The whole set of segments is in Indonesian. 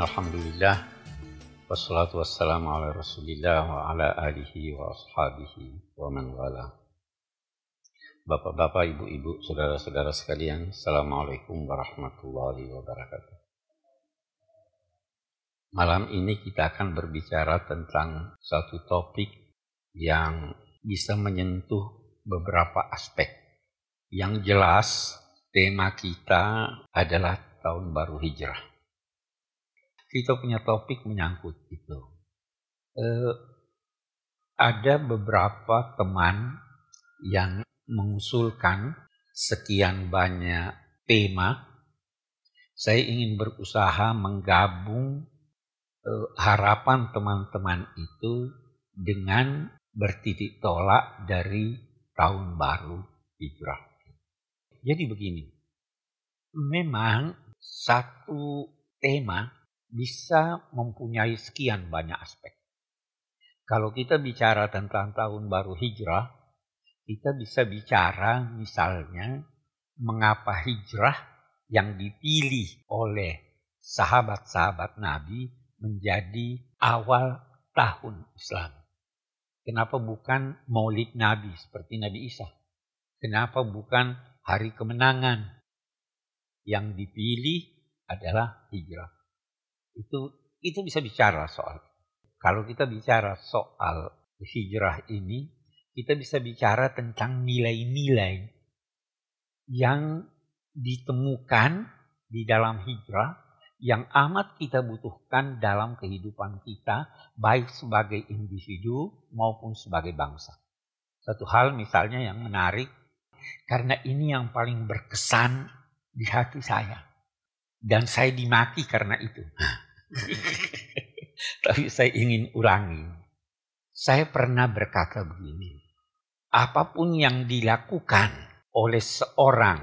Alhamdulillah. Wassalatu wassalamu ala rasulillah wa ala alihi wa ashabihi wa man wala. Bapak-bapak, ibu-ibu, saudara-saudara sekalian Assalamualaikum warahmatullahi wabarakatuh. Malam ini kita akan berbicara tentang satu topik yang bisa menyentuh beberapa aspek. Yang jelas tema kita adalah tahun baru hijrah kita punya topik menyangkut itu. Eh, ada beberapa teman yang mengusulkan sekian banyak tema. Saya ingin berusaha menggabung eh, harapan teman-teman itu dengan bertitik tolak dari tahun baru hijrah. Jadi begini, memang satu tema bisa mempunyai sekian banyak aspek. Kalau kita bicara tentang tahun baru hijrah, kita bisa bicara misalnya mengapa hijrah yang dipilih oleh sahabat-sahabat Nabi menjadi awal tahun Islam. Kenapa bukan maulid Nabi seperti Nabi Isa? Kenapa bukan hari kemenangan? Yang dipilih adalah hijrah. Itu itu bisa bicara soal. Kalau kita bicara soal hijrah ini, kita bisa bicara tentang nilai-nilai yang ditemukan di dalam hijrah yang amat kita butuhkan dalam kehidupan kita baik sebagai individu maupun sebagai bangsa. Satu hal misalnya yang menarik karena ini yang paling berkesan di hati saya dan saya dimaki karena itu. Tapi saya ingin ulangi. Saya pernah berkata begini. Apa pun yang dilakukan oleh seorang,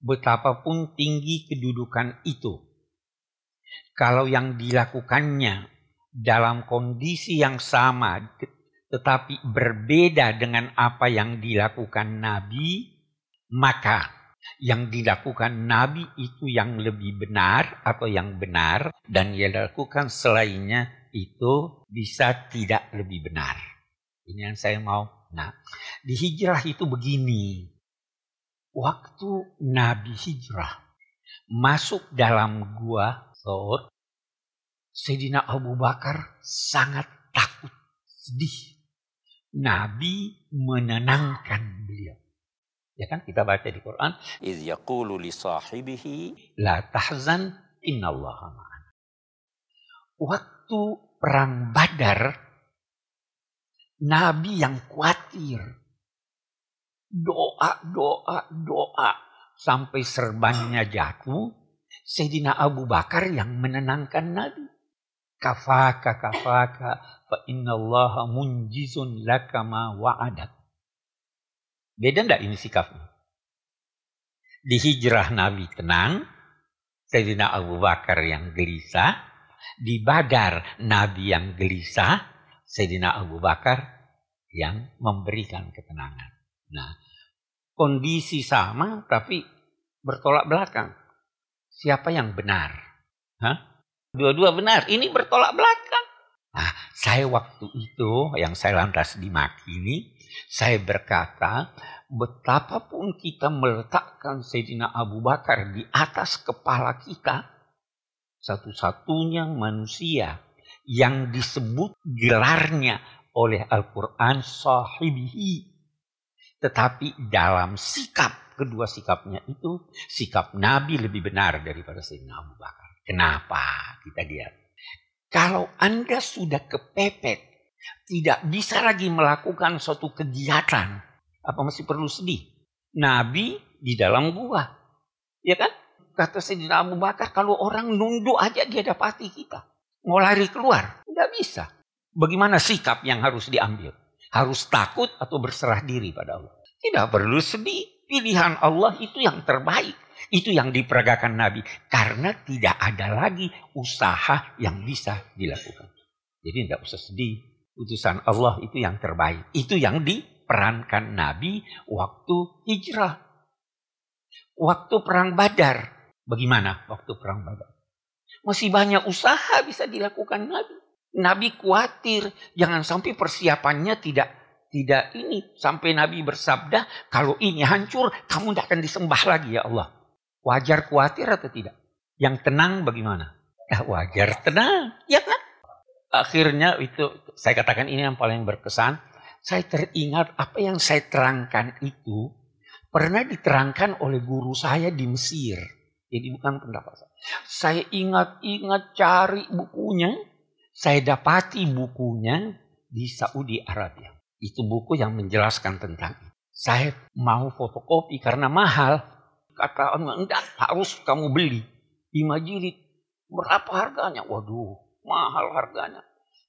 betapapun tinggi kedudukan itu, kalau yang dilakukannya dalam kondisi yang sama, tetapi berbeda dengan apa yang dilakukan Nabi, maka yang dilakukan Nabi itu yang lebih benar atau yang benar dan yang dilakukan selainnya itu bisa tidak lebih benar. Ini yang saya mau. Nah, di hijrah itu begini. Waktu Nabi hijrah masuk dalam gua Thor, Sayyidina Abu Bakar sangat takut, sedih. Nabi menenangkan. Ya kan kita baca di Quran. Iz yaqulu li sahibihi la tahzan innallaha ma'ana. Waktu perang Badar Nabi yang khawatir. Doa, doa, doa. Sampai serbannya jatuh. Sayyidina Abu Bakar yang menenangkan Nabi. Kafaka, kafaka, fa inna allaha munjizun laka ma wa'adak. Beda enggak ini sikapnya? Di hijrah Nabi tenang, Sayyidina Abu Bakar yang gelisah, di Badar Nabi yang gelisah, Sayyidina Abu Bakar yang memberikan ketenangan. Nah, kondisi sama tapi bertolak belakang. Siapa yang benar? Hah? Dua-dua benar. Ini bertolak belakang. Nah, saya waktu itu yang saya lantas dimaki ini, saya berkata, betapapun kita meletakkan Sayyidina Abu Bakar di atas kepala kita, satu-satunya manusia yang disebut gelarnya oleh Al-Quran sahibihi. Tetapi dalam sikap, kedua sikapnya itu, sikap Nabi lebih benar daripada Sayyidina Abu Bakar. Kenapa? Kita lihat. Kalau Anda sudah kepepet, tidak bisa lagi melakukan suatu kegiatan, apa masih perlu sedih? Nabi di dalam gua. Ya kan? Kata Sayyidina Abu Bakar, kalau orang nunduk aja dia dapati kita. Mau lari keluar, tidak bisa. Bagaimana sikap yang harus diambil? Harus takut atau berserah diri pada Allah? Tidak perlu sedih. Pilihan Allah itu yang terbaik. Itu yang diperagakan Nabi. Karena tidak ada lagi usaha yang bisa dilakukan. Jadi tidak usah sedih. Utusan Allah itu yang terbaik. Itu yang diperankan Nabi waktu hijrah. Waktu perang badar. Bagaimana waktu perang badar? Masih banyak usaha bisa dilakukan Nabi. Nabi khawatir jangan sampai persiapannya tidak tidak ini sampai Nabi bersabda kalau ini hancur kamu tidak akan disembah lagi ya Allah. Wajar khawatir atau tidak? Yang tenang bagaimana? Ya wajar tenang, ya kan? Akhirnya itu saya katakan ini yang paling berkesan. Saya teringat apa yang saya terangkan itu pernah diterangkan oleh guru saya di Mesir. Jadi bukan pendapat saya. Saya ingat-ingat cari bukunya. Saya dapati bukunya di Saudi Arabia. Itu buku yang menjelaskan tentang itu. Saya mau fotokopi karena mahal. Kata enggak harus kamu beli. Di Majid. Berapa harganya? Waduh, mahal harganya.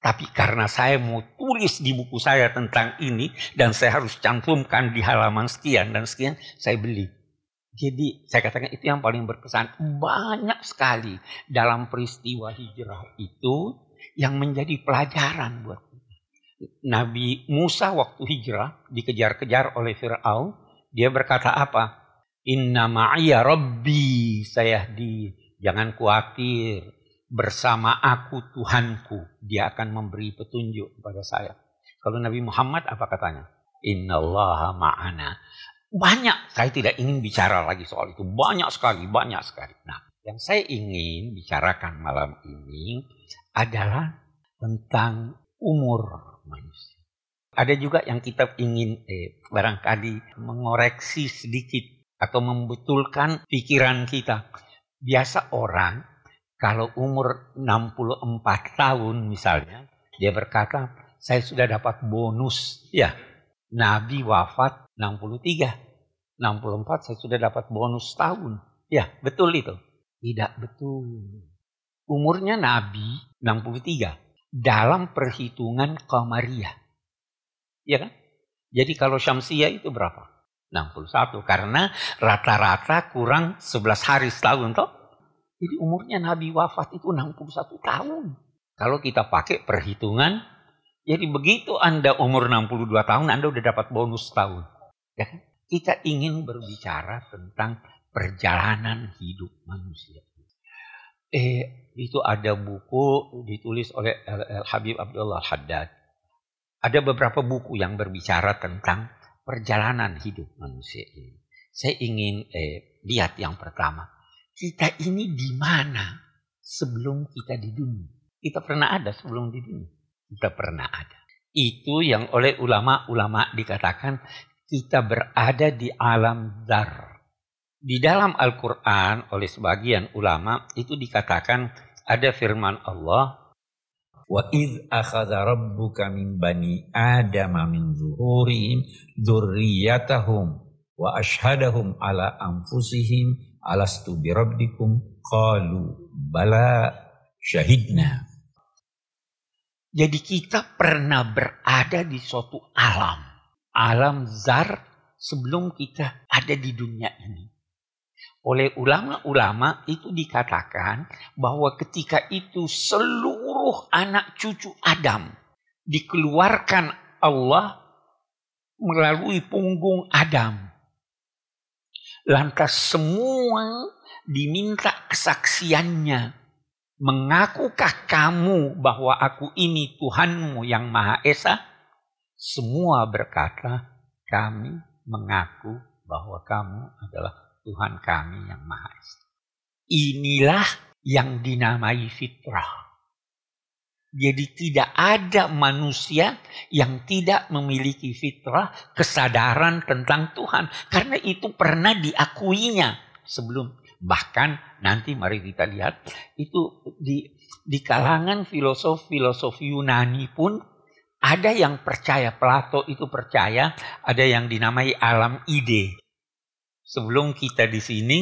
Tapi karena saya mau tulis di buku saya tentang ini dan saya harus cantumkan di halaman sekian dan sekian, saya beli. Jadi saya katakan itu yang paling berkesan. Banyak sekali dalam peristiwa hijrah itu yang menjadi pelajaran buat Nabi Musa waktu hijrah dikejar-kejar oleh Fir'aun. Dia berkata apa? Inna ma'iyya rabbi saya di jangan khawatir bersama aku Tuhanku dia akan memberi petunjuk kepada saya. Kalau Nabi Muhammad apa katanya? Inna Allah ma'ana. Banyak, saya tidak ingin bicara lagi soal itu. Banyak sekali, banyak sekali. Nah, yang saya ingin bicarakan malam ini adalah tentang umur manusia. Ada juga yang kita ingin eh, barangkali mengoreksi sedikit atau membetulkan pikiran kita. Biasa orang kalau umur 64 tahun misalnya, dia berkata, saya sudah dapat bonus. Ya, Nabi wafat 63. 64 saya sudah dapat bonus tahun. Ya, betul itu. Tidak betul. Umurnya Nabi 63 dalam perhitungan Qamariyah. Ya kan? Jadi kalau Syamsiyah itu berapa? 61 karena rata-rata kurang 11 hari setahun toh. Jadi umurnya Nabi wafat itu 61 tahun. Kalau kita pakai perhitungan, jadi begitu Anda umur 62 tahun, Anda udah dapat bonus tahun. Ya kan? Kita ingin berbicara tentang perjalanan hidup manusia. Eh, itu ada buku ditulis oleh Al Habib Abdullah Haddad. Ada beberapa buku yang berbicara tentang perjalanan hidup manusia ini. Saya ingin eh, lihat yang pertama. Kita ini di mana sebelum kita di dunia? Kita pernah ada sebelum di dunia? Kita pernah ada. Itu yang oleh ulama-ulama dikatakan kita berada di alam zar di dalam Al-Quran oleh sebagian ulama itu dikatakan ada firman Allah Wa iz akhadha rabbuka min bani adama min zuhurihim dzurriyyatahum wa ashhadahum ala anfusihim alastu bi rabbikum? Qalu bala syahidna. Jadi kita pernah berada di suatu alam. Alam zar sebelum kita ada di dunia ini. Oleh ulama-ulama itu dikatakan bahwa ketika itu seluruh anak cucu Adam dikeluarkan Allah melalui punggung Adam. Lantas semua diminta kesaksiannya. Mengakukah kamu bahwa aku ini Tuhanmu yang Maha Esa? Semua berkata, kami mengaku bahwa kamu adalah Tuhan kami yang Maha Esa. Inilah yang dinamai fitrah. Jadi tidak ada manusia yang tidak memiliki fitrah, kesadaran tentang Tuhan. Karena itu pernah diakuinya sebelum. Bahkan nanti mari kita lihat itu di, di kalangan filosof-filosof Yunani pun ada yang percaya, Plato itu percaya, ada yang dinamai alam ide sebelum kita di sini,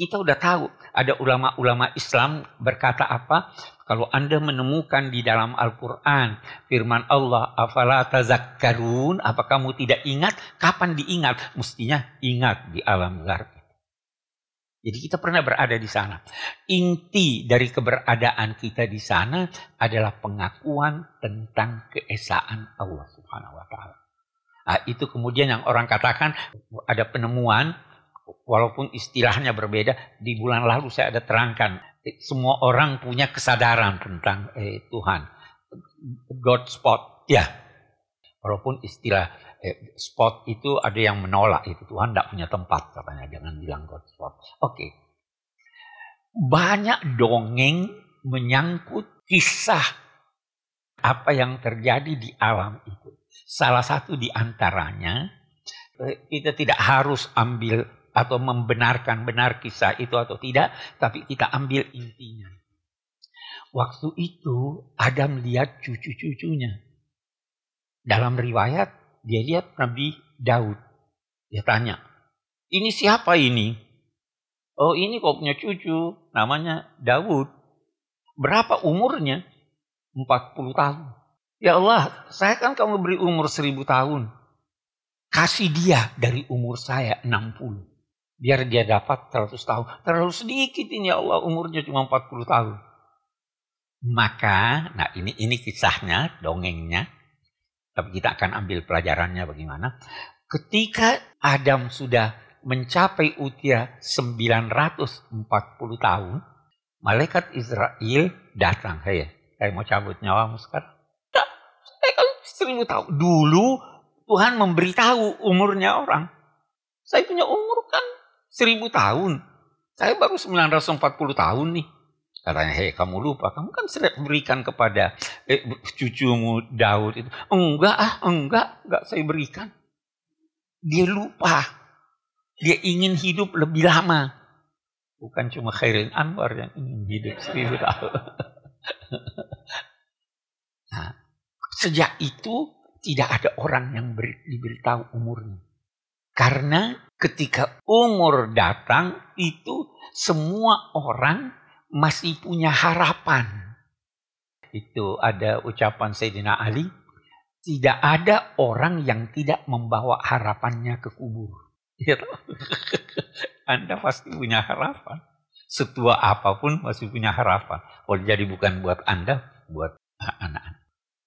kita udah tahu ada ulama-ulama Islam berkata apa? Kalau Anda menemukan di dalam Al-Quran firman Allah, afala tazakkarun, apa kamu tidak ingat? Kapan diingat? Mestinya ingat di alam zar. Jadi kita pernah berada di sana. Inti dari keberadaan kita di sana adalah pengakuan tentang keesaan Allah Subhanahu wa taala. Nah, itu kemudian yang orang katakan ada penemuan walaupun istilahnya berbeda, di bulan lalu saya ada terangkan semua orang punya kesadaran tentang eh, Tuhan. God spot, ya. Walaupun istilah eh, spot itu ada yang menolak itu Tuhan tidak punya tempat katanya jangan bilang God spot. Oke. Okay. Banyak dongeng menyangkut kisah apa yang terjadi di alam itu. Salah satu di antaranya eh, kita tidak harus ambil atau membenarkan benar kisah itu atau tidak, tapi kita ambil intinya. Waktu itu Adam lihat cucu-cucunya. Dalam riwayat dia lihat Nabi Daud. Dia tanya, ini siapa ini? Oh ini kok punya cucu, namanya Daud. Berapa umurnya? 40 tahun. Ya Allah, saya kan kamu beri umur 1000 tahun. Kasih dia dari umur saya 60 biar dia dapat 100 tahun. Terlalu sedikit ini ya Allah umurnya cuma 40 tahun. Maka, nah ini ini kisahnya, dongengnya. Tapi kita akan ambil pelajarannya bagaimana. Ketika Adam sudah mencapai usia 940 tahun, malaikat Israel datang. Hei, saya mau cabut nyawamu sekarang. Tak, saya kan seribu tahun. Dulu Tuhan memberitahu umurnya orang. Saya punya umur Seribu tahun. Saya baru 940 tahun nih. Katanya, hei kamu lupa, kamu kan sudah berikan kepada eh, cucumu Daud itu. Enggak ah, enggak, enggak saya berikan. Dia lupa. Dia ingin hidup lebih lama. Bukan cuma Khairin Anwar yang ingin hidup seribu tahun. nah, sejak itu tidak ada orang yang beri, diberitahu umurnya. Karena ketika umur datang itu semua orang masih punya harapan. Itu ada ucapan Sayyidina Ali, tidak ada orang yang tidak membawa harapannya ke kubur. Ya Anda pasti punya harapan. Setua apa pun masih punya harapan. Oh, jadi bukan buat Anda, buat anak-anak.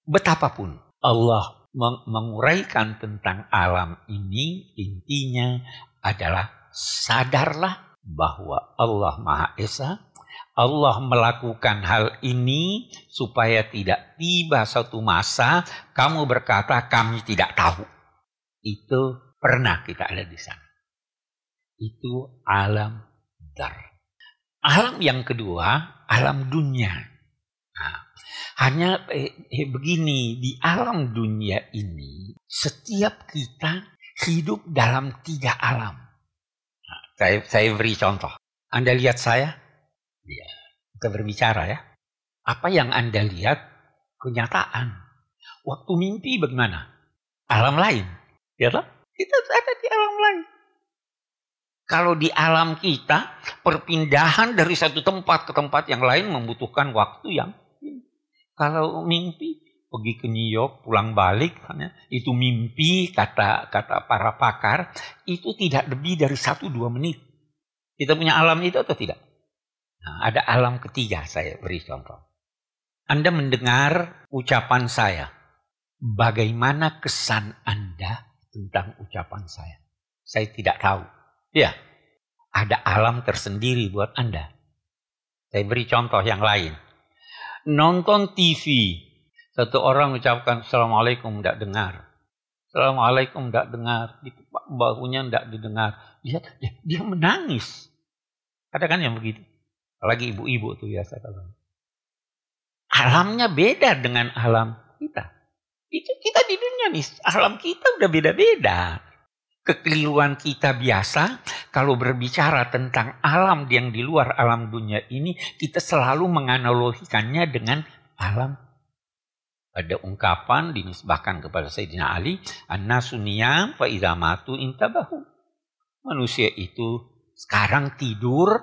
Betapapun Allah menguraikan tentang alam ini intinya adalah sadarlah bahwa Allah Maha Esa, Allah melakukan hal ini supaya tidak tiba satu masa kamu berkata kami tidak tahu. Itu pernah kita ada di sana. Itu alam dar. Alam yang kedua, alam dunia. Nah, hanya eh, eh, begini, di alam dunia ini, setiap kita hidup dalam tiga alam. Nah, saya, saya beri contoh. Anda lihat saya? Ya, kita berbicara ya. Apa yang Anda lihat? Kenyataan. Waktu mimpi bagaimana? Alam lain. Ya? Kita ada di alam lain. Kalau di alam kita, perpindahan dari satu tempat ke tempat yang lain membutuhkan waktu yang kalau mimpi pergi ke New York pulang balik itu mimpi kata kata para pakar itu tidak lebih dari satu dua menit. Kita punya alam itu atau tidak? Nah, ada alam ketiga saya beri contoh. Anda mendengar ucapan saya. Bagaimana kesan Anda tentang ucapan saya? Saya tidak tahu. Ya, ada alam tersendiri buat Anda. Saya beri contoh yang lain nonton TV. Satu orang ucapkan Assalamualaikum tidak dengar. Assalamualaikum tidak dengar. Di bahunya tidak didengar. Dia, dia, dia menangis. Kan yang begitu. Apalagi ibu-ibu tuh biasa kalau. Alamnya beda dengan alam kita. Itu kita di dunia nih. Alam kita udah beda-beda kekeliruan kita biasa kalau berbicara tentang alam yang di luar alam dunia ini kita selalu menganalogikannya dengan alam. Ada ungkapan dinisbahkan kepada Sayyidina Ali an-nasuniyam fa matu intabahu. Manusia itu sekarang tidur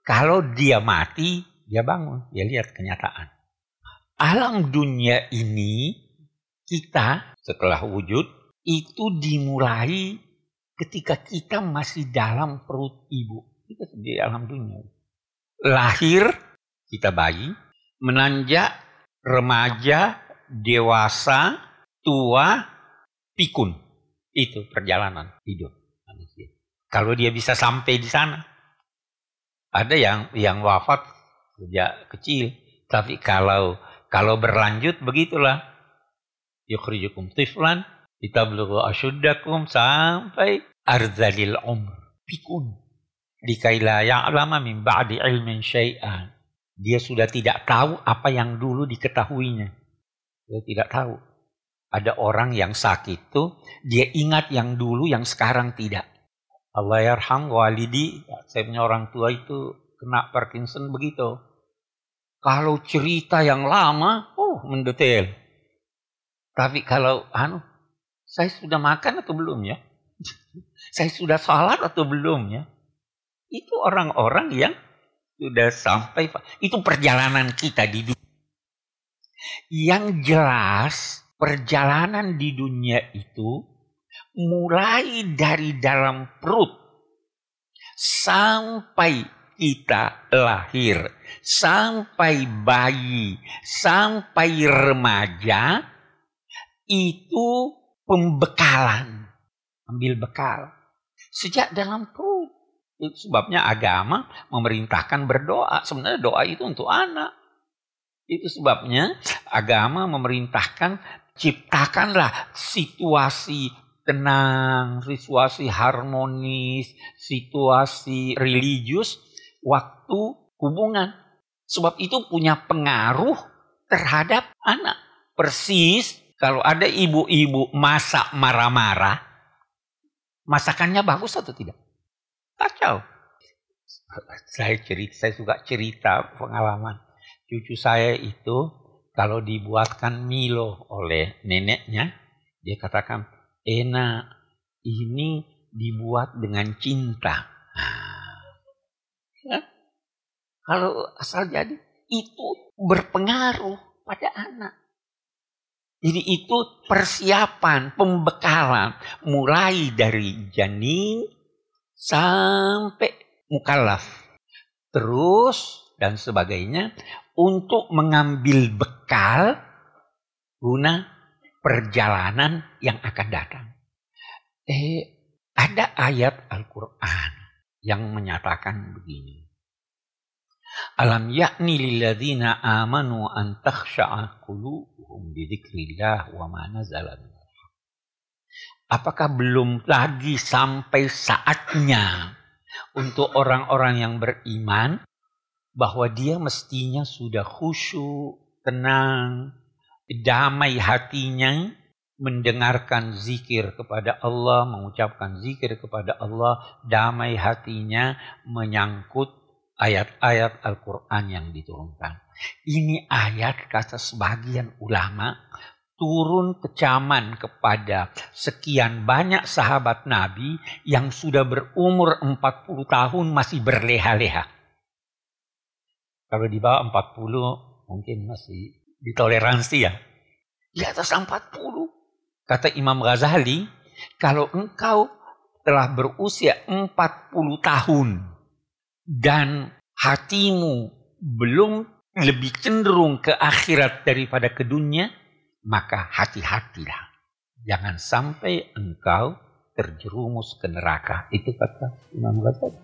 kalau dia mati dia bangun dia lihat kenyataan. Alam dunia ini kita setelah wujud itu dimulai ketika kita masih dalam perut ibu. Kita di alam dunia. Lahir, kita bayi, menanjak, remaja, dewasa, tua, pikun. Itu perjalanan hidup manusia. Kalau dia bisa sampai di sana. Ada yang yang wafat sejak kecil. Tapi kalau kalau berlanjut begitulah. Yukhrijukum tiflan, belu asyuddakum sampai arzalil umr. Pikun. Dikaila ya'lama min ba'di ilmin syai'an. Dia sudah tidak tahu apa yang dulu diketahuinya. Dia tidak tahu. Ada orang yang sakit tuh, dia ingat yang dulu yang sekarang tidak. Allah yarham walidi, saya punya orang tua itu kena Parkinson begitu. Kalau cerita yang lama, oh mendetail. Tapi kalau anu, saya sudah makan atau belum ya? saya sudah sholat atau belum ya? Itu orang-orang yang sudah sampai. Itu perjalanan kita di dunia. Yang jelas perjalanan di dunia itu mulai dari dalam perut sampai kita lahir, sampai bayi, sampai remaja, itu pembekalan. Ambil bekal. Sejak dalam perut. Itu sebabnya agama memerintahkan berdoa. Sebenarnya doa itu untuk anak. Itu sebabnya agama memerintahkan ciptakanlah situasi tenang, situasi harmonis, situasi religius waktu hubungan. Sebab itu punya pengaruh terhadap anak. Persis kalau ada ibu-ibu masak marah-marah, masakannya bagus atau tidak? Kacau. Saya cerita, saya suka cerita pengalaman. Cucu saya itu kalau dibuatkan Milo oleh neneknya, dia katakan, enak, ini dibuat dengan cinta. Nah, ya? Kalau asal jadi, itu berpengaruh pada anak. Jadi itu persiapan, pembekalan. Mulai dari janin sampai mukallaf. Terus dan sebagainya untuk mengambil bekal guna perjalanan yang akan datang. Eh, ada ayat Al-Quran yang menyatakan begini. Alam yakni lilladzina amanu an takhsha'a qulubuhum bi dzikrillah wa ma nazala Apakah belum lagi sampai saatnya untuk orang-orang yang beriman bahwa dia mestinya sudah khusyuk, tenang, damai hatinya mendengarkan zikir kepada Allah, mengucapkan zikir kepada Allah, damai hatinya menyangkut ayat-ayat Al-Quran yang diturunkan. Ini ayat kata sebagian ulama turun kecaman kepada sekian banyak sahabat Nabi yang sudah berumur 40 tahun masih berleha-leha. Kalau di bawah 40 mungkin masih ditoleransi ya. Di atas 40. Kata Imam Ghazali, kalau engkau telah berusia 40 tahun dan hatimu belum lebih cenderung ke akhirat daripada ke dunia, maka hati-hatilah. Jangan sampai engkau terjerumus ke neraka. Itu kata Imam Ghazali.